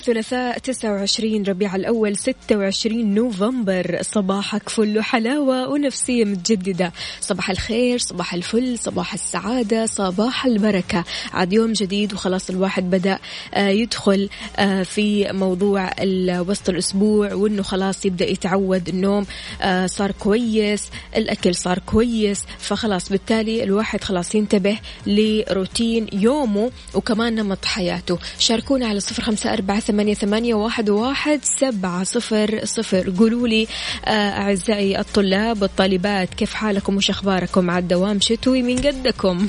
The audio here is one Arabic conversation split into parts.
الثلاثاء 29 ربيع الأول 26 نوفمبر. صباحك فل وحلاوة ونفسية متجددة. صباح الخير صباح الفل صباح السعادة صباح البركة. عاد يوم جديد وخلاص الواحد بدأ آه، يدخل آه، في موضوع وسط الأسبوع وأنه خلاص يبدأ يتعود النوم آه، صار كويس الأكل صار كويس. فخلاص بالتالي الواحد خلاص ينتبه لروتين يومه وكمان نمط حياته. شاركونا على صفر خمسة أربعة ثمانية, ثمانية واحد, واحد سبعة صفر صفر. قولوا لي آه، أعزائي الطلاب والطالبات كيف حالكم وش أخباركم؟ على الدوام شتوي من قدكم.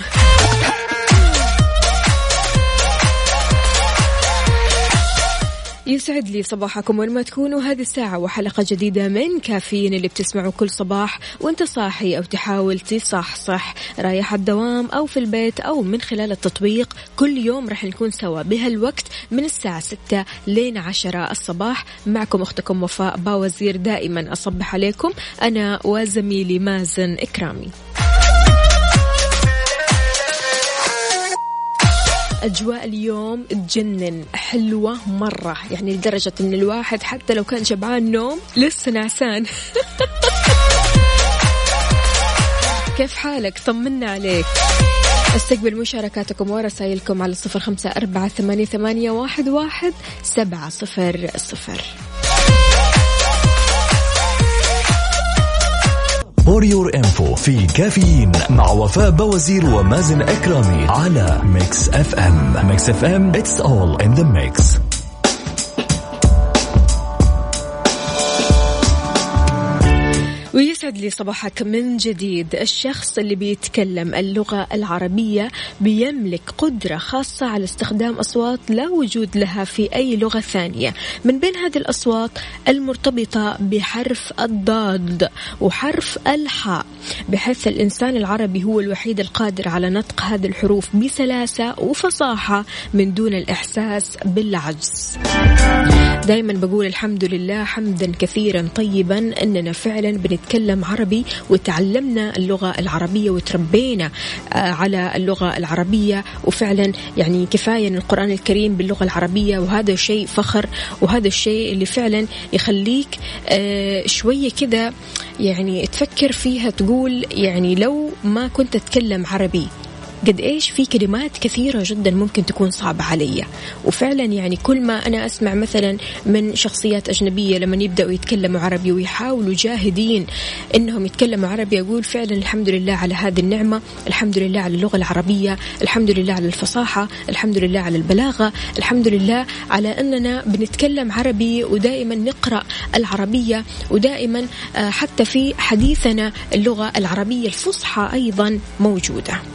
يسعد لي صباحكم وين ما تكونوا. هذه الساعة وحلقة جديدة من كافيين اللي بتسمعوا كل صباح وانت صاحي أو تحاول تصحصح رايح الدوام أو في البيت أو من خلال التطبيق. كل يوم راح نكون سوا بهالوقت من الساعة 6 لين 10 الصباح. معكم أختكم وفاء باوزير دائما أصبح عليكم. أنا وزميلي مازن إكرامي. أجواء اليوم تجنن حلوة مرة يعني لدرجة أن الواحد حتى لو كان شبعان نوم لسه نعسان. كيف حالك؟ طمنا عليك. أستقبل مشاركاتكم ورسائلكم على صفر خمسة أربعة ثمانية, واحد سبعة صفر صفر. for your info في كافيين مع وفاء بوازير ومازن إكرامي على Mix FM Mix FM it's all in the mix ويسعد لي صباحك من جديد. الشخص اللي بيتكلم اللغة العربية بيملك قدرة خاصة على استخدام أصوات لا وجود لها في أي لغة ثانية. من بين هذه الأصوات المرتبطة بحرف الضاد وحرف الحاء بحيث الإنسان العربي هو الوحيد القادر على نطق هذه الحروف بسلاسة وفصاحة من دون الإحساس بالعجز. دائما بقول الحمد لله حمدا كثيرا طيبا أننا فعلا بنتكلم عربي وتعلمنا اللغة العربية وتربينا آه، على اللغة العربية. وفعلا يعني كفاية القرآن الكريم باللغة العربية وهذا شيء فخر وهذا الشيء اللي فعلا يخليك آه، شوية كذا يعني تفكر فيها تقول يعني لو ما كنت أتكلم عربي. قد إيش في كلمات كثيرة جدا ممكن تكون صعبة علي. وفعلا يعني كل ما أنا أسمع مثلا من شخصيات أجنبية لما يبدأوا يتكلموا عربي ويحاولوا جاهدين إنهم يتكلموا عربي أقول فعلا الحمد لله على هذه النعمة الحمد لله على اللغة العربية الحمد لله على الفصاحة الحمد لله على البلاغة الحمد لله على أننا بنتكلم عربي ودائما نقرأ العربية ودائما آه، حتى في حديثنا اللغة العربية الفصحى أيضا موجودة.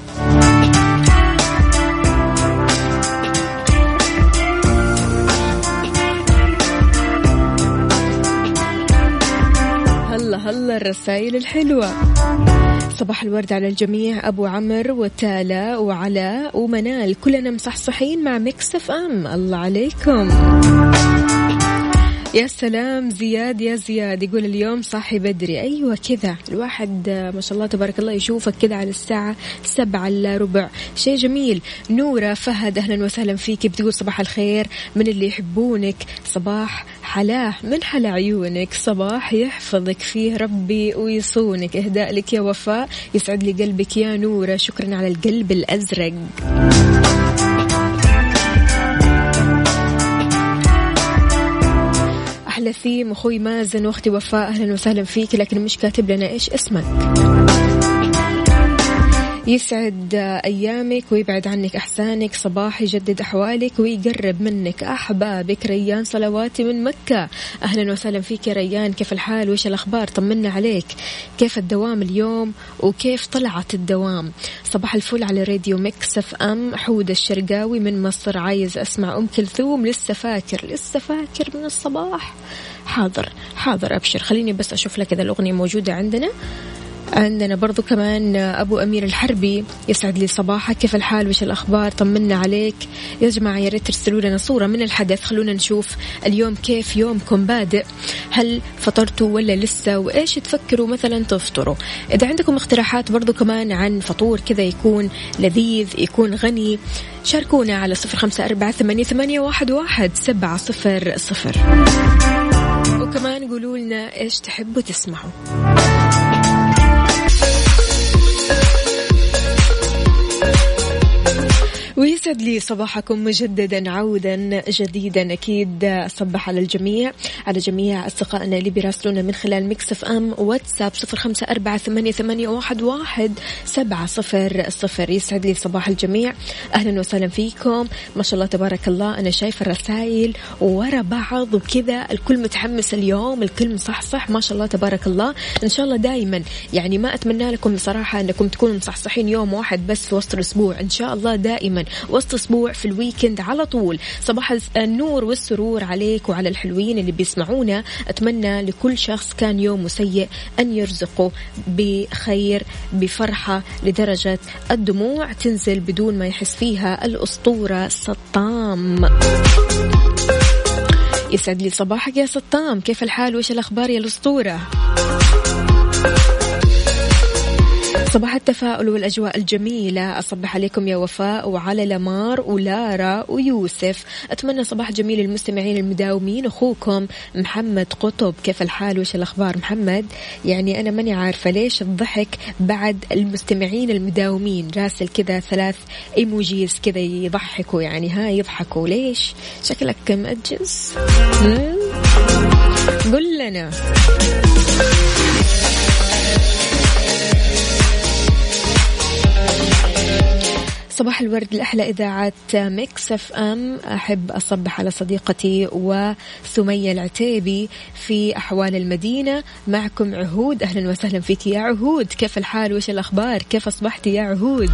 الرسائل الحلوة. صباح الورد على الجميع أبو عمر وتالا وعلاء ومنال. كلنا مصحصحين مع مكسف أم. الله عليكم. يا سلام زياد يا زياد. يقول اليوم صاحي بدري. أيوة كذا. الواحد ما شاء الله تبارك الله يشوفك كذا على الساعة سبعة إلا ربع. شيء جميل. نورة فهد أهلا وسهلا فيك. بتقول صباح الخير. من اللي يحبونك؟ صباح حلاه. من حلا عيونك؟ صباح يحفظك فيه ربي ويصونك. إهداء لك يا وفاء. يسعد لي قلبك يا نورة. شكرا على القلب الأزرق. ثيم أخوي مازن واختي وفاء أهلا وسهلا فيك لكن مش كاتب لنا إيش اسمك. يسعد أيامك ويبعد عنك أحسانك صباح يجدد أحوالك ويقرب منك أحبابك. ريان صلواتي من مكة. أهلا وسهلا فيك يا ريان. كيف الحال؟ وإيش الأخبار؟ طمنا عليك. كيف الدوام اليوم؟ وكيف طلعت الدوام؟ صباح الفل على راديو Mix FM حود الشرقاوي من مصر. عايز أسمع أم كلثوم. لسه فاكر لسه فاكر من الصباح. حاضر حاضر أبشر. خليني بس أشوف لك إذا الأغنية موجودة عندنا. عندنا برضو كمان أبو أمير الحربي يسعد لي صباحك كيف الحال؟ وش الأخبار؟ طمنا عليك. يا جماعة يا ريت ترسلوا لنا صورة من الحدث. خلونا نشوف اليوم كيف يومكم بادئ. هل فطرتوا ولا لسه؟ وإيش تفكروا مثلا تفطروا؟ إذا عندكم اقتراحات برضو كمان عن فطور كذا يكون لذيذ يكون غني شاركونا على صفر خمسة أربعة ثمانية واحد سبعة صفر صفر. وكمان قولوا لنا إيش تحبوا تسمعوا. ويسعد لي صباحكم مجددا عودا جديدا. أكيد اصبح على الجميع على جميع أصدقائنا اللي بيراسلونا من خلال Mix FM WhatsApp صفر خمسة أربعة ثمانية, ثمانية واحد, واحد سبعة صفر صفر. يسعد لي صباح الجميع. أهلا وسهلا فيكم. ما شاء الله تبارك الله أنا شايفة الرسائل ورا بعض وكذا الكل متحمس اليوم الكل مصحصح. ما شاء الله تبارك الله. إن شاء الله دائما يعني ما أتمنى لكم بصراحة أنكم تكونوا مصحصحين يوم واحد بس في وسط الأسبوع. إن شاء الله دائما وسط أسبوع في الويكند على طول. صباح النور والسرور عليك وعلى الحلوين اللي بيسمعونا. أتمنى لكل شخص كان يوم سيء أن يرزقه بخير بفرحة لدرجة الدموع تنزل بدون ما يحس فيها الأسطورة سطام. يسعد لي صباحك يا سطام. كيف الحال؟ وش الأخبار يا الأسطورة؟ صباح التفاؤل والأجواء الجميلة. أصبح عليكم يا وفاء وعلى لمار ولارا ويوسف. أتمنى صباح جميل للمستمعين المداومين. أخوكم محمد قطب. كيف الحال؟ وش الأخبار محمد؟ يعني أنا ماني عارفة ليش الضحك بعد المستمعين المداومين. راسل كذا ثلاث إيموجيز كذا يضحكوا يعني ها يضحكوا. ليش؟ شكلك مأجز. قل لنا. صباح الورد الأحلى إذاعة Mix FM. أحب أصبح على صديقتي وسمية العتيبي في أحوال المدينة. معكم عهود. أهلا وسهلا فيك يا عهود. كيف الحال؟ وش الأخبار؟ كيف أصبحتي يا عهود؟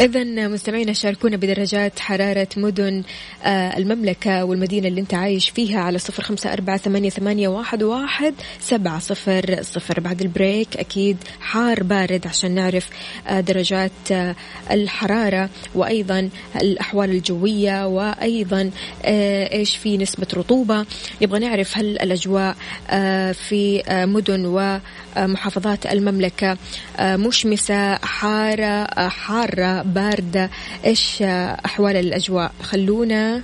إذا مستمعينا شاركونا بدرجات حرارة مدن آه، المملكة والمدينة اللي أنت عايش فيها على صفر خمسة أربعة ثمانية, واحد, سبعة صفر صفر. بعد البريك أكيد حار بارد عشان نعرف آه، درجات آه، الحرارة وأيضا الأحوال الجوية وأيضا إيش في نسبة رطوبة. نبغى نعرف هل الأجواء في مدن ومحافظات المملكة مشمسة حارة حارة باردة إيش أحوال الأجواء. خلونا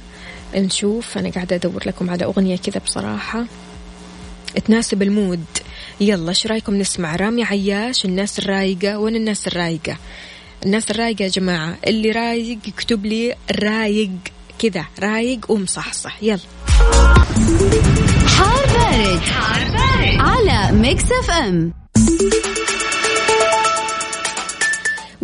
نشوف أنا قاعدة أدور لكم على أغنية كذا بصراحة. تناسب ال mood. يلا إيش رأيكم نسمع؟ رامي عياش الناس الرايقة وين الناس الرايقة. الناس الرايقة يا جماعة. اللي رايق يكتب لي رايق كذا رايق ومصحصح. يلا. حار بارد, حار بارد. على Mix FM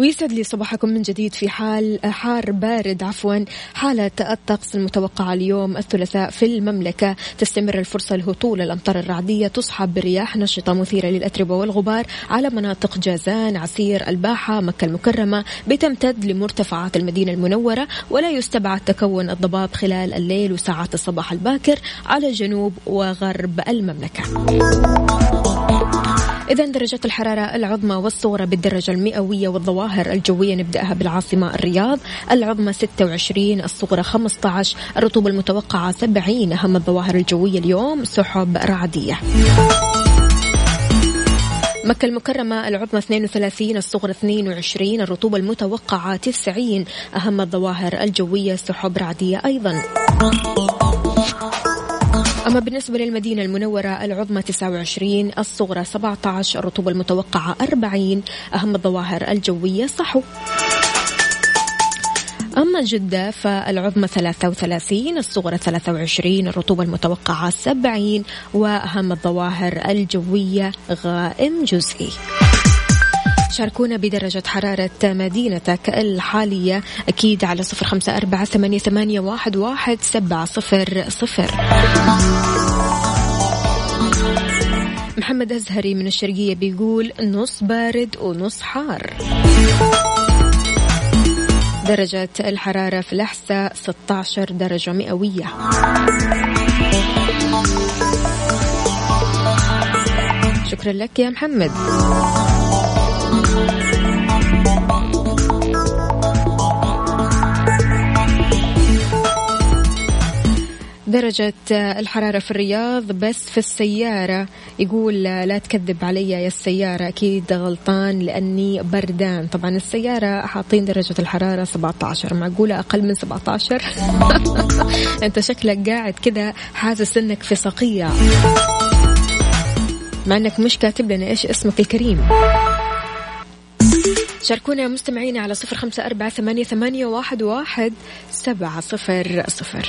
ويسعد لي صباحكم من جديد في حال حار بارد عفوا حالة الطقس المتوقعة اليوم الثلاثاء في المملكة. تستمر الفرصة لهطول الأمطار الرعدية تصحب برياح نشطة مثيرة للأتربة والغبار على مناطق جازان عسير الباحة مكة المكرمة. بتمتد لمرتفعات المدينة المنورة ولا يستبعد تكون الضباب خلال الليل وساعات الصباح الباكر على جنوب وغرب المملكة. إذا درجات الحرارة العظمى والصغرى بالدرجة المئوية والظواهر الجوية نبدأها بالعاصمة الرياض. العظمى 26 الصغرى 15 الرطوبة المتوقعة 70 أهم الظواهر الجوية اليوم سحب رعدية. مكة المكرمة العظمى 32 الصغرى 22 الرطوبة المتوقعة 90 أهم الظواهر الجوية سحب رعدية أيضا. أما بالنسبة للمدينة المنورة العظمى 29 الصغرى 17 الرطوبة المتوقعة 40 أهم الظواهر الجوية صحو. أما جدة فالعظمى 33 الصغرى 23 الرطوبة المتوقعة 70 وأهم الظواهر الجوية غائم جزئي شاركونا بدرجة حرارة مدينتك الحالية. أكيد على صفر خمسة أربعة ثمانية, واحد, واحد سبعة صفر صفر. محمد أزهري من الشرقية بيقول نص بارد ونص حار. درجة الحرارة في الأحساء 16 درجة مئوية. شكرا لك يا محمد. درجة الحرارة في الرياض بس في السيارة يقول لا تكذب علي يا السيارة أكيد غلطان لأني بردان. طبعا السيارة حاطين درجة الحرارة 17 معقولة أقل من 17 أنت شكلك قاعد كذا حاسس أنك في صقيع. مع أنك مش كاتب لنا إيش اسمك الكريم. شاركونا مستمعينا على صفر خمسة أربعة ثمانية, ثمانية واحد, واحد سبعة صفر صفر.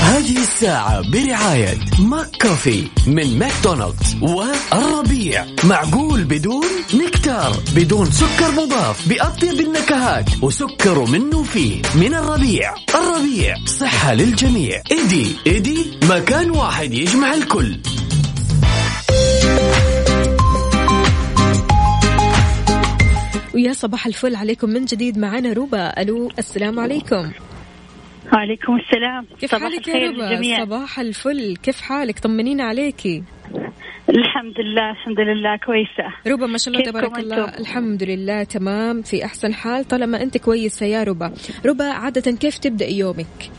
هذه الساعة برعاية Mc Coffee من ماكدونالدز والربيع. معقول بدون نكتار بدون سكر مضاف بأطيب النكهات وسكر منه فيه من الربيع. الربيع صحة للجميع. إيدي إيدي مكان واحد يجمع الكل. ويا صباح الفل عليكم من جديد معنا روبا. ألو السلام عليكم. وعليكم السلام. كيف حالك يا ربا؟ صباح الفل. كيف حالك؟ طمنينا عليكي الحمد لله الحمد لله كويسة. ربا ما شاء الله تبارك الله. الحمد لله تمام. في أحسن حال طالما أنت كويسة يا ربا. ربا عادة كيف تبدأ يومك؟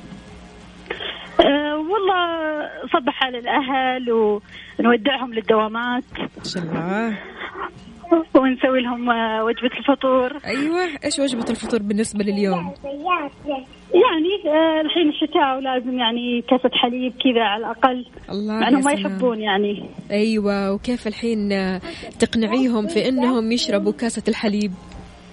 أه والله صبح على الأهل ونودعهم للدوامات. ما شاء الله. ونسوي لهم آه، وجبة الفطور. أيوة. إيش وجبة الفطور بالنسبة لليوم؟ يعني آه، الحين الشتاء ولازم يعني كاسة حليب كذا على الأقل. الله مع ما يحبون يعني. أيوة وكيف الحين آه، تقنعيهم في أنهم يشربوا كاسة الحليب؟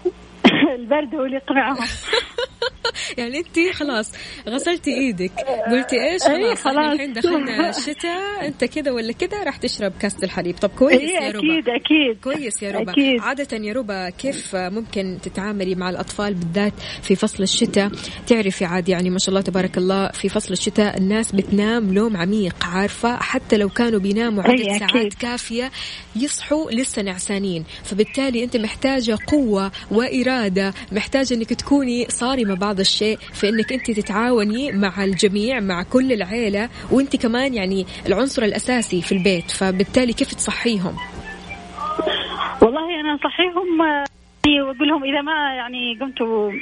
البرد هو اللي يقنعهم. يعني انت خلاص غسلتي إيدك قلتي إيش؟ خلاص, خلاص. الحين دخلنا الشتاء أنت كذا ولا كذا راح تشرب كاسه الحليب. طب كويس يا ربا. أكيد أكيد. كويس يا ربا. أكيد. عادة يا ربا كيف ممكن تتعاملي مع الأطفال بالذات في فصل الشتاء؟ تعرفي عاد يعني ما شاء الله تبارك الله في فصل الشتاء الناس بتنام نوم عميق عارفة؟ حتى لو كانوا بيناموا عدد ساعات كافية يصحوا لسه نعسانين. فبالتالي أنت محتاجة قوة وإرادة محتاجة إنك تكوني صارمة بعض الشيء في انك أنت تتعاوني مع الجميع مع كل العيلة وأنت كمان يعني العنصر الأساسي في البيت فبالتالي كيف تصحيهم؟ والله أنا اصحيهم يعني وأقول لهم إذا ما يعني قمتوا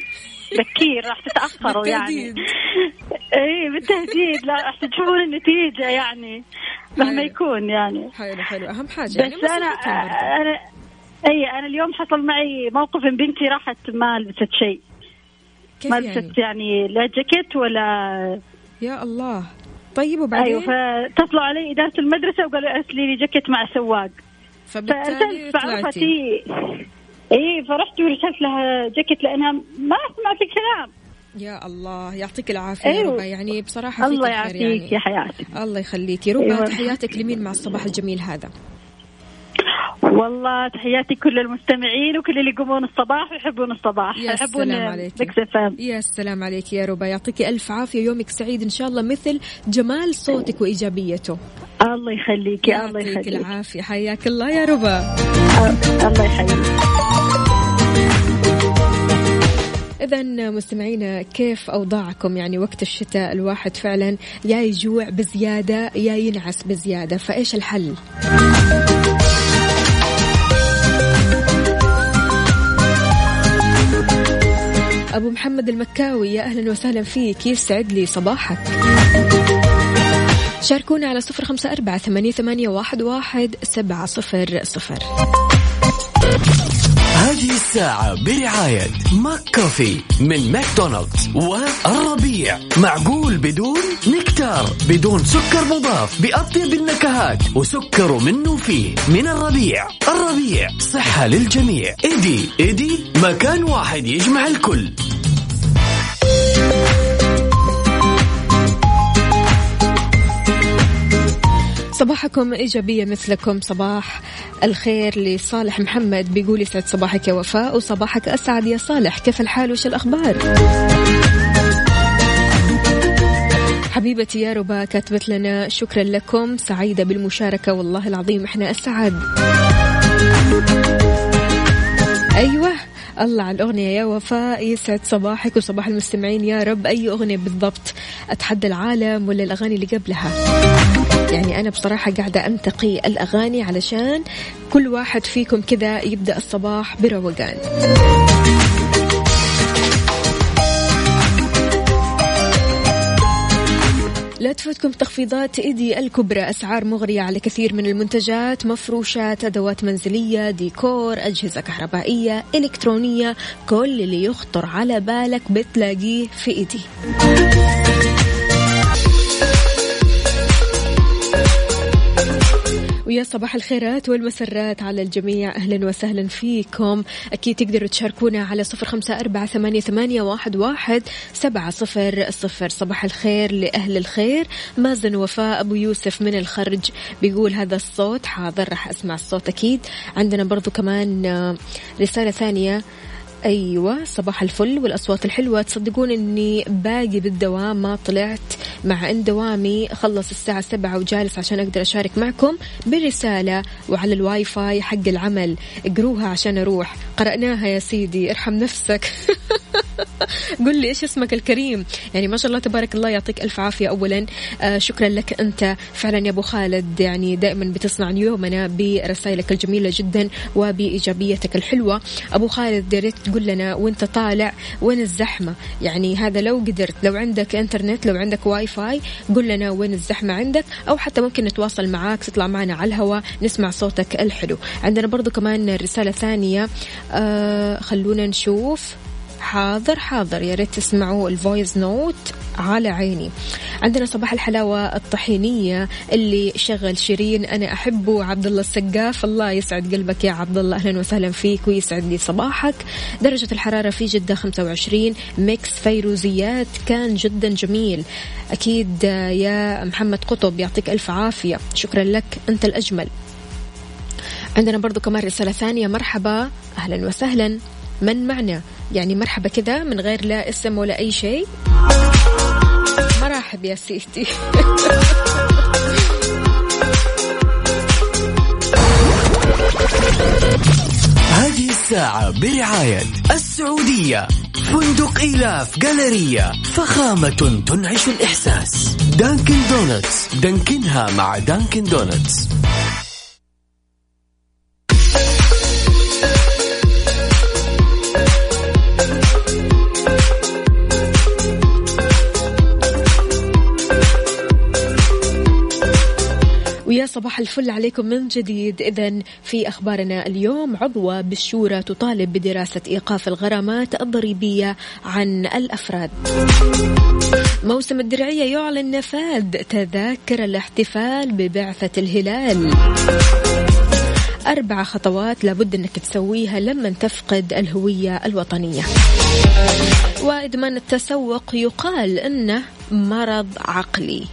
بكير راح تتأخروا يعني. اي بالتهديد لا راح تشوفون النتيجة يعني مهما يكون يعني. حلو حلو. أهم حاجة بس يعني أنا أنا اي أنا اليوم حصل معي موقف ان بنتي راحت ما لبست شيء. كيف ما لبست يعني? يعني لا جاكيت ولا يا الله. طيب وبعدين؟ أيوه فاتصلوا علي إدارة المدرسة وقالوا أرسلي لي جاكيت مع سواق. فبالتالي فعرفتي اي فرحت ورسلت لها جاكيت لأنها ما سمعت الكلام. يا الله يعطيك العافية أيوه. ربا. يعني بصراحة الله يعافيك يعني. يا حياتي. الله يخليك. ربا أيوه. تحياتك لمين مع الصباح الجميل هذا؟ والله تحياتي كل المستمعين وكل اللي يقومون الصباح ويحبون الصباح. يا يحبون سلام عليك. يا سلام عليك يا ربا. يعطيك ألف عافية. يومك سعيد إن شاء الله مثل جمال صوتك وإيجابيته. الله يخليك يا الله يخليك. يعطيك العافية. حياك الله يا ربا. الله يحييك إذا مستمعينا كيف أوضاعكم؟ يعني وقت الشتاء الواحد فعلا يا يجوع بزيادة يا ينعس بزيادة. فإيش الحل؟ أبو محمد المكاوي يا أهلا وسهلا فيك يسعد لي صباحك. شاركونا على صفر خمسة أربعة ثمانية, ثمانية واحد, واحد سبعة صفر صفر. هذه الساعة برعاية Mc Coffee من ماكدونالدز والربيع. معقول بدون نكتار بدون سكر مضاف بأطيب النكهات وسكر منه فيه من الربيع. الربيع صحة للجميع. إيدي إيدي مكان واحد يجمع الكل. صباحكم إيجابية مثلكم. صباح الخير لصالح محمد بيقول يسعد صباحك يا وفاء وصباحك أسعد يا صالح. كيف الحال؟ وش الأخبار؟ حبيبتي يا ربا كاتبت لنا شكرا لكم. سعيدة بالمشاركة والله العظيم إحنا أسعد. أيوة الله على الأغنية يا وفاء. يسعد صباحك وصباح المستمعين يا رب. أي أغنية بالضبط أتحدى العالم ولا الأغاني اللي قبلها؟ يعني أنا بصراحة قاعدة أنتقي الأغاني علشان كل واحد فيكم كذا يبدأ الصباح بروقان. لا تفوتكم تخفيضات إيدي الكبرى أسعار مغرية على كثير من المنتجات مفروشات أدوات منزلية ديكور أجهزة كهربائية إلكترونية كل اللي يخطر على بالك بتلاقيه في إيدي. ويا صباح الخيرات والمسرات على الجميع. أهلا وسهلا فيكم. أكيد تقدروا تشاركونا على صفر خمسة أربعة ثمانية, ثمانية واحد, واحد سبعة صفر صفر. صباح الخير لأهل الخير. مازن وفاء أبو يوسف من الخرج بيقول هذا الصوت حاضر راح أسمع الصوت أكيد. عندنا برضو كمان آه، رسالة ثانية. أيوه صباح الفل والأصوات الحلوة. تصدقون إني باقي بالدوام ما طلعت مع ان دوامي خلص الساعة سبعة وجالس عشان أقدر أشارك معكم بالرساله وعلى الواي فاي حق العمل. اقروها عشان أروح. قرأناها يا سيدي ارحم نفسك. قل لي إيش اسمك الكريم؟ يعني ما شاء الله تبارك الله يعطيك ألف عافية اولا. آه شكرا لك أنت. فعلا يا أبو خالد يعني دائما بتصنع يومنا برسائلك الجميلة جدا وبإيجابيتك الحلوة. أبو خالد يا ريت تقول لنا وأنت طالع وين الزحمة؟ يعني هذا لو قدرت لو عندك إنترنت لو عندك واي فاي قل لنا وين الزحمة عندك. أو حتى ممكن نتواصل معاك تطلع معنا على الهواء نسمع صوتك الحلو. عندنا برضو كمان رسالة ثانية. آه خلونا نشوف. حاضر حاضر. يا ريت تسمعوا ال voice note على عيني. عندنا صباح الحلاوة الطحينية اللي شغل شيرين. أنا أحبه عبد الله السقاف. الله يسعد قلبك يا عبد الله أهلا وسهلا فيك ويسعد لي صباحك. درجة الحرارة في جدة 25 ميكس فيروزيات كان جدا جميل. أكيد يا محمد قطب يعطيك ألف عافية. شكرا لك. أنت الأجمل. عندنا برضو كمان رسالة ثانية. مرحبا. أهلا وسهلا. من معنا يعني مرحبا كذا من غير لا اسم ولا أي شيء. مرحب يا سيدي. هذه الساعة برعاية السعودية. فندق إيلاف جاليريا فخامة تنعش الإحساس. Dunkin' Donuts. دانكنها مع Dunkin' Donuts. صباح الفل عليكم من جديد. إذا في أخبارنا اليوم عضوة بالشورى تطالب بدراسة إيقاف الغرامات الضريبية عن الأفراد. موسم الدرعية يعلن نفاذ تذاكر الاحتفال ببعثة الهلال. أربع خطوات لابد أنك تسويها لما تفقد الهوية الوطنية. وإدمان التسوق يقال أنه مرض عقلي.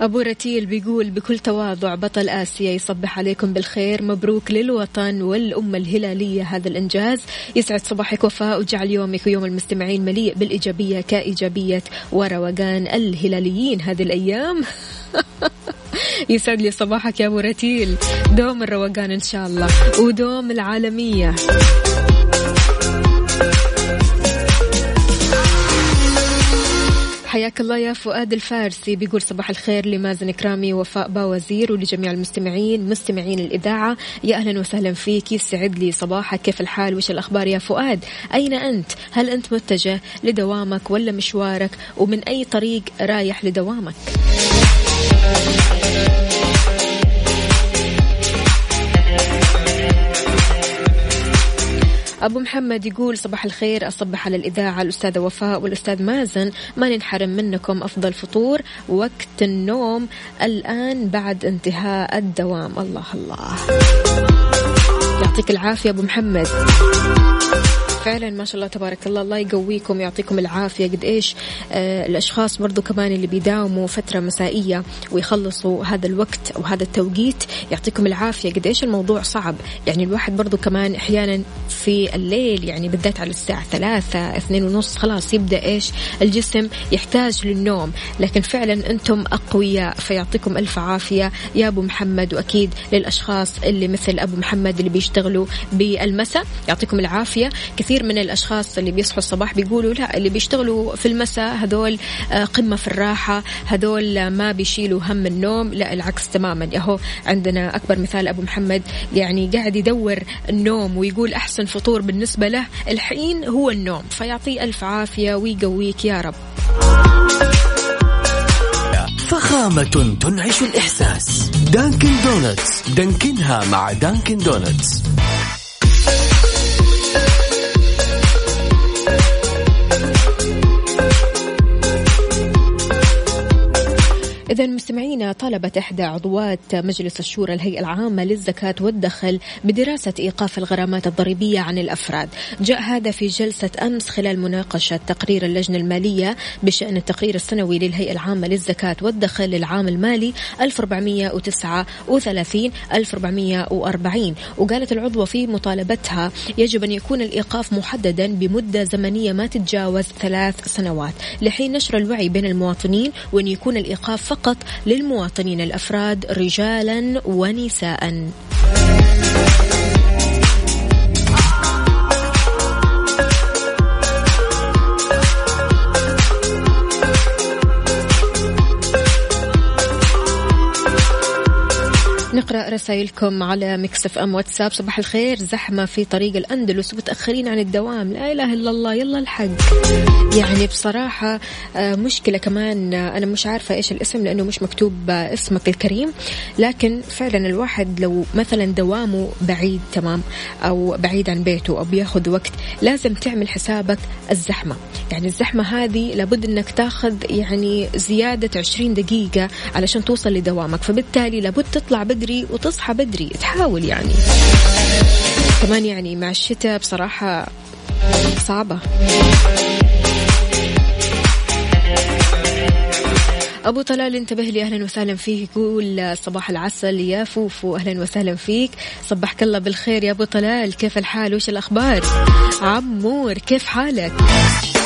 أبو رتيل بيقول بكل تواضع بطل آسيا يصبح عليكم بالخير. مبروك للوطن والأمة الهلالية. هذا الإنجاز يسعد صباحك وفاء وجعل يومك ويوم المستمعين مليء بالإيجابية كإيجابية وروقان الهلاليين. هذه الأيام يسعد لي صباحك يا أبو رتيل. دوم الروقان إن شاء الله. ودوم العالمية. حياك الله يا فؤاد الفارسي. بيقول صباح الخير لمازن كرامي وفاء باوزير ولجميع المستمعين مستمعين الإذاعة. يا أهلا وسهلا فيك يسعد لي صباحك. كيف الحال؟ وش الأخبار يا فؤاد؟ أين أنت؟ هل أنت متجه لدوامك ولا مشوارك؟ ومن أي طريق رايح لدوامك؟ أبو محمد يقول صباح الخير أصبح على الإذاعة الأستاذة وفاء والأستاذ مازن ما ننحرم منكم أفضل فطور وقت النوم الآن بعد انتهاء الدوام. الله الله. يعطيك العافية أبو محمد. فعلا ما شاء الله تبارك الله. الله يقويكم يعطيكم العافية. قد إيش آه الأشخاص برضو كمان اللي بيداوموا فترة مسائية ويخلصوا هذا الوقت أو هذا التوقيت يعطيكم العافية. قد إيش الموضوع صعب. يعني الواحد برضو كمان أحيانا في الليل يعني بالذات على الساعة ثلاثة اثنين ونص خلاص يبدأ إيش الجسم يحتاج للنوم. لكن فعلا أنتم أقوياء فيعطيكم ألف عافية. يا أبو محمد وأكيد للأشخاص اللي مثل أبو محمد اللي بيشتغلوا بالمساء يعطيكم العافية. كثير من الأشخاص اللي بيصحوا الصباح بيقولوا لا اللي بيشتغلوا في المساء هذول آه، قمة في الراحة هذول ما بيشيلوا هم النوم لا العكس تماما. يهو عندنا أكبر مثال أبو محمد يعني قاعد يدور النوم ويقول أحسن فطور بالنسبة له الحين هو النوم فيعطيه ألف عافية ويقويك يا رب. فخامة تنعش الإحساس. Dunkin' Donuts دانكنها مع Dunkin' Donuts. إذا مستمعينا طلبت إحدى عضوات مجلس الشورى الهيئة العامة للزكاة والدخل بدراسة إيقاف الغرامات الضريبية عن الأفراد. جاء هذا في جلسة أمس خلال مناقشة تقرير اللجنة المالية بشأن التقرير السنوي للهيئة العامة للزكاة والدخل للعام المالي 1439 1440 وقالت العضوة في مطالبتها يجب أن يكون الإيقاف محددا بمدة زمنية ما تتجاوز ثلاث سنوات لحين نشر الوعي بين المواطنين وأن يكون الإيقاف فقط فقط للمواطنين الأفراد رجالا ونساء. نقرأ رسائلكم على مكسف ام واتساب. صباح الخير. زحمة في طريق الأندلس ومتأخرين عن الدوام. لا إله إلا الله. يلا الحق. يعني بصراحة آه، مشكلة كمان. آه، أنا مش عارفة إيش الاسم لأنه مش مكتوب اسمك الكريم. لكن فعلا الواحد لو مثلا دوامه بعيد تمام أو بعيد عن بيته أو بياخذ وقت لازم تعمل حسابك الزحمة. يعني الزحمة هذه لابد إنك تاخذ يعني زيادة 20 دقيقة علشان توصل لدوامك. فبالتالي لابد تطلع بدري بدري وتصحى بدري. تحاول يعني. كمان يعني مع الشتاء بصراحة صعبة. أبو طلال انتبه لي. أهلا وسهلا فيك. يقول صباح العسل يا فوفو. أهلا وسهلا فيك. صبحك الله بالخير يا أبو طلال. كيف الحال؟ وش الأخبار؟ عمور كيف حالك؟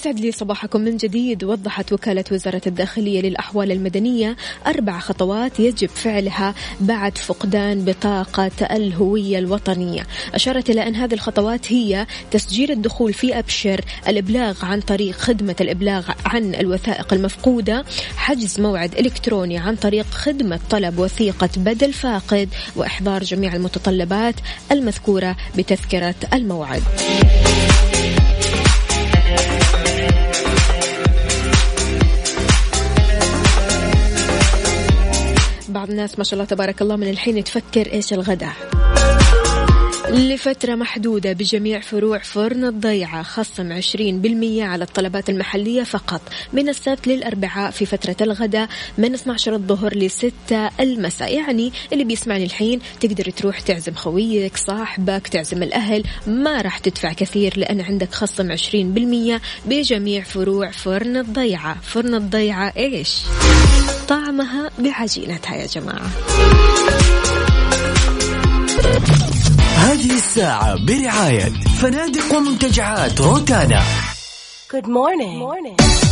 يسعد لي صباحكم من جديد. وضحت وكالة وزارة الداخلية للأحوال المدنية أربع خطوات يجب فعلها بعد فقدان بطاقة الهوية الوطنية. أشارت إلى أن هذه الخطوات هي تسجيل الدخول في أبشر الإبلاغ عن طريق خدمة الإبلاغ عن الوثائق المفقودة حجز موعد إلكتروني عن طريق خدمة طلب وثيقة بدل فاقد وإحضار جميع المتطلبات المذكورة بتذكرة الموعد. بعض الناس ما شاء الله تبارك الله من الحين تفكر إيش الغداء. لفترة محدودة بجميع فروع فرن الضيعة خصم 20% على الطلبات المحلية فقط. من السبت للأربعاء في فترة الغداء من 12 الظهر ل 6 المساء. يعني اللي بيسمعني الحين تقدر تروح تعزم خويك صاحبك تعزم الأهل. ما راح تدفع كثير لأن عندك خصم 20% بجميع فروع فرن الضيعة. فرن الضيعة إيش؟ طعمها بعجينتها يا جماعة. هذه الساعة برعاية فنادق ومنتجعات روتانا Good morning. Good morning.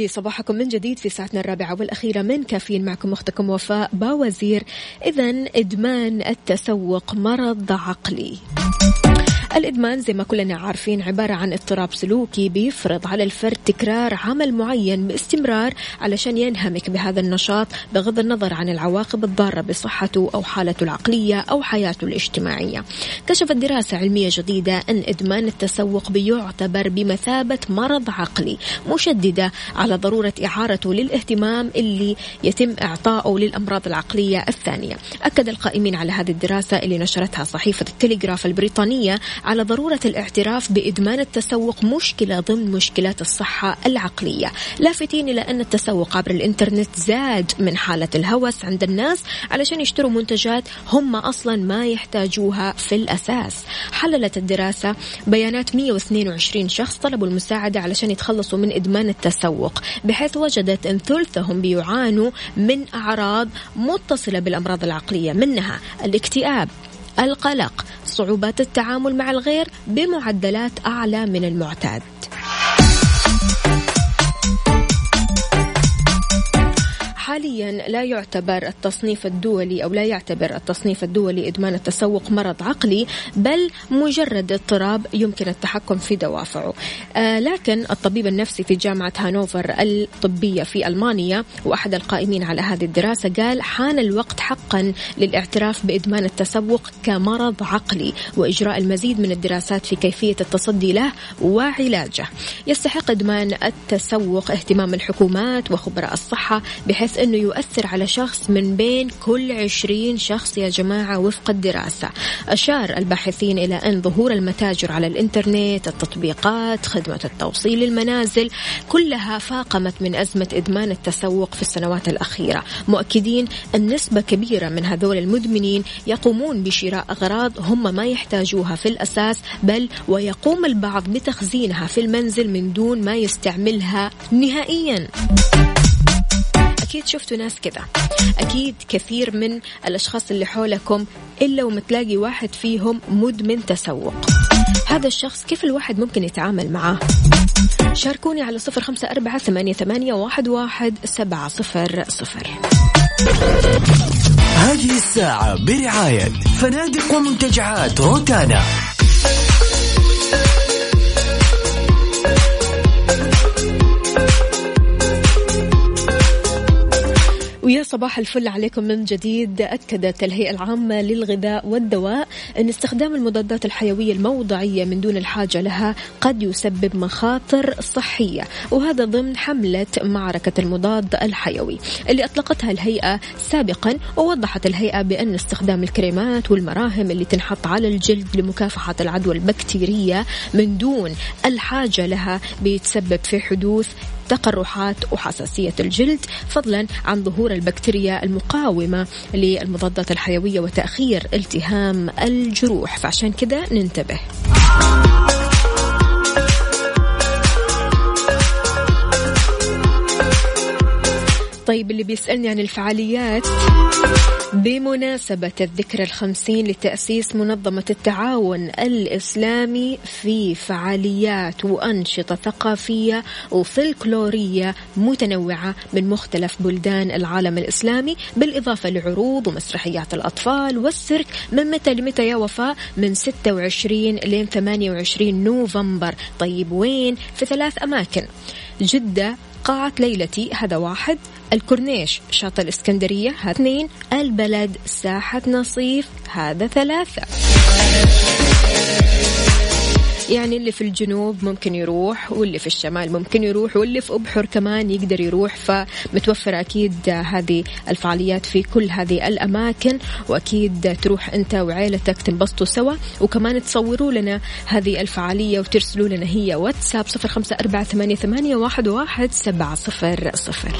لي صباحكم من جديد في ساعتنا الرابعة والأخيرة من كافيين معكم أختكم وفاء باوزير. إذا إدمان التسوق مرض عقلي. الإدمان زي ما كلنا عارفين عبارة عن اضطراب سلوكي بيفرض على الفرد تكرار عمل معين باستمرار علشان ينهمك بهذا النشاط بغض النظر عن العواقب الضارة بصحته أو حالته العقلية أو حياته الاجتماعية. كشفت دراسة علمية جديدة أن إدمان التسوق بيعتبر بمثابة مرض عقلي مشددة على ضرورة إعارته للاهتمام اللي يتم إعطائه للأمراض العقلية الثانية. أكد القائمين على هذه الدراسة اللي نشرتها صحيفة التلغراف البريطانية على ضرورة الاعتراف بإدمان التسوق مشكلة ضمن مشكلات الصحة العقلية. لافتين إلى أن التسوق عبر الإنترنت زاد من حالة الهوس عند الناس علشان يشتروا منتجات هم أصلا ما يحتاجوها في الأساس. حللت الدراسة بيانات 122 شخص طلبوا المساعدة علشان يتخلصوا من إدمان التسوق. بحيث وجدت أن ثلثهم بيعانوا من أعراض متصلة بالأمراض العقلية منها الاكتئاب القلق صعوبات التعامل مع الغير بمعدلات أعلى من المعتاد. حاليا لا يعتبر التصنيف الدولي أو لا يعتبر التصنيف الدولي إدمان التسوق مرض عقلي بل مجرد اضطراب يمكن التحكم في دوافعه. آه لكن الطبيب النفسي في جامعة هانوفر الطبية في ألمانيا وأحد القائمين على هذه الدراسة قال حان الوقت حقا للاعتراف بإدمان التسوق كمرض عقلي وإجراء المزيد من الدراسات في كيفية التصدي له وعلاجه. يستحق إدمان التسوق اهتمام الحكومات وخبراء الصحة بحيث أنه يؤثر على شخص من بين كل عشرين شخص يا جماعة وفق الدراسة. أشار الباحثين إلى أن ظهور المتاجر على الإنترنت التطبيقات خدمة التوصيل للمنازل كلها فاقمت من أزمة إدمان التسوق في السنوات الأخيرة. مؤكدين أن نسبة كبيرة من هذول المدمنين يقومون بشراء أغراض هم ما يحتاجوها في الأساس بل ويقوم البعض بتخزينها في المنزل من دون ما يستعملها نهائيا. أكيد شفتوا ناس كذا أكيد كثير من الأشخاص اللي حولكم إلا ومتلاقي واحد فيهم مدمن تسوق. هذا الشخص كيف الواحد ممكن يتعامل معاه؟ شاركوني على صفر خمسة أربعة ثمانية, ثمانية واحد, واحد سبعة صفر صفر. هذه الساعة برعاية فنادق ومنتجعات روتانا. ويا صباح الفل عليكم من جديد. أكدت الهيئة العامة للغذاء والدواء أن استخدام المضادات الحيوية الموضعية من دون الحاجة لها قد يسبب مخاطر صحية وهذا ضمن حملة معركة المضاد الحيوي اللي أطلقتها الهيئة سابقا ووضحت الهيئة بأن استخدام الكريمات والمراهم اللي تنحط على الجلد لمكافحة العدوى البكتيرية من دون الحاجة لها بيتسبب في حدوث تقرحات وحساسية الجلد فضلا عن ظهور البكتيريا المقاومة للمضادات الحيوية وتأخير التهام الجروح. فعشان كذا ننتبه. طيب اللي بيسألني عن الفعاليات. بمناسبة الذكرى الخمسين لتأسيس منظمة التعاون الإسلامي في فعاليات وأنشطة ثقافية وفلكلورية متنوعة من مختلف بلدان العالم الإسلامي بالإضافة لعروض ومسرحيات الأطفال والسيرك من متى لمتى يا وفاء؟ من 26 لين 28 نوفمبر. طيب وين؟ في ثلاث أماكن. جدة قاعة ليلتي هذا واحد. الكورنيش شاطئ الإسكندرية اثنين البلد ساحة نصيف هذا ثلاثة. يعني اللي في الجنوب ممكن يروح واللي في الشمال ممكن يروح واللي في أبحر كمان يقدر يروح فمتوفرة أكيد هذه الفعاليات في كل هذه الأماكن وأكيد تروح أنت وعائلتك تنبسطوا سوا. وكمان تصوروا لنا هذه الفعالية وترسلوا لنا هي واتساب صفر خمسة أربعة ثمانية, واحد سبعة صفر صفر.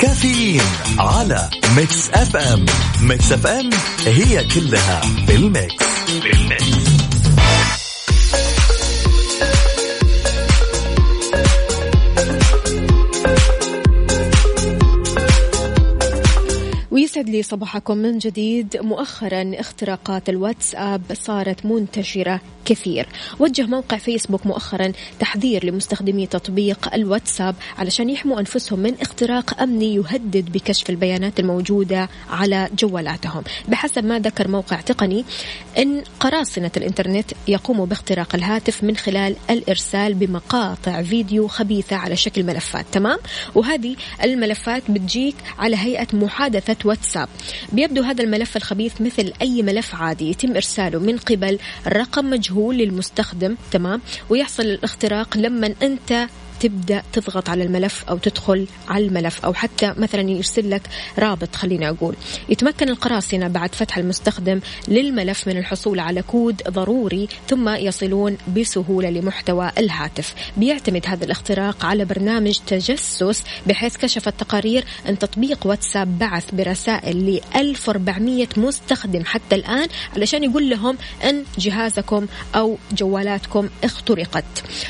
كافيين على Mix FM Mix FM هي كلها بال Mix بال Mix. ويسعد لي صباحكم من جديد. مؤخرا اختراقات الواتساب صارت منتشرة. كثير. وجه موقع فيسبوك مؤخرا تحذير لمستخدمي تطبيق الواتساب علشان يحموا أنفسهم من اختراق أمني يهدد بكشف البيانات الموجودة على جوالاتهم. بحسب ما ذكر موقع تقني أن قراصنة الإنترنت يقوموا باختراق الهاتف من خلال الإرسال بمقاطع فيديو خبيثة على شكل ملفات. تمام؟ وهذه الملفات بتجيك على هيئة محادثة واتساب. بيبدو هذا الملف الخبيث مثل أي ملف عادي يتم إرساله من قبل رقم مجهول. للمستخدم تمام؟ ويحصل الاختراق لما أنت تبدأ تضغط على الملف أو تدخل على الملف أو حتى مثلا يرسل لك رابط خليني أقول. يتمكن القراصنة بعد فتح المستخدم للملف من الحصول على كود ضروري ثم يصلون بسهولة لمحتوى الهاتف. بيعتمد هذا الاختراق على برنامج تجسس بحيث كشفت تقارير أن تطبيق واتساب بعث برسائل ل 1400 مستخدم حتى الآن علشان يقول لهم أن جهازكم أو جوالاتكم اخترقت.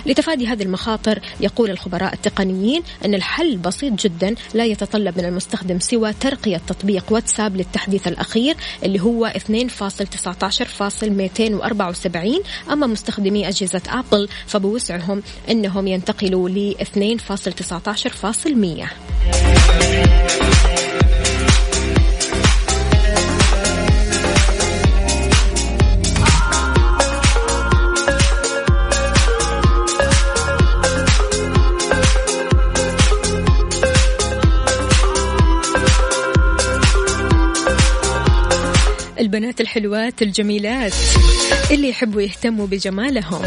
لتفادي هذه المخاطر يقول يقول الخبراء التقنيين أن الحل بسيط جدا لا يتطلب من المستخدم سوى ترقية تطبيق واتساب للتحديث الأخير اللي هو 2.19.274 أما مستخدمي أجهزة أبل فبوسعهم أنهم ينتقلوا ل 2.19.100 البنات الحلوات الجميلات اللي يحبوا يهتموا بجمالهم.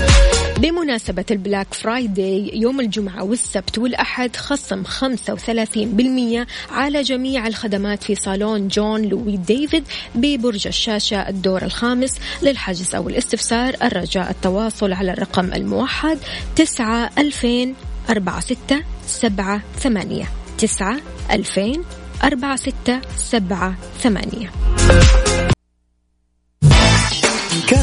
بمناسبة ال Black Friday يوم الجمعة والسبت والأحد خصم 35% على جميع الخدمات في صالون Jean Louis David ببرج الشاشة الدور الخامس للحجز أو الاستفسار. الرجاء التواصل على الرقم الموحد 9 2000 4 6 7 8 9 2000 4 6 7 8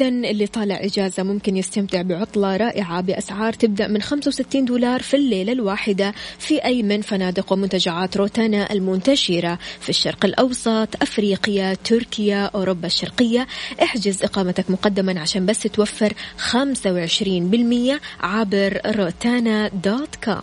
إذا اللي طالع إجازة ممكن يستمتع بعطلة رائعة بأسعار تبدأ من 65 دولار في الليلة الواحدة في أي من فنادق ومنتجعات روتانا المنتشرة في الشرق الأوسط أفريقيا تركيا أوروبا الشرقية. احجز إقامتك مقدما عشان بس توفر 25% عبر روتانا دوت كوم.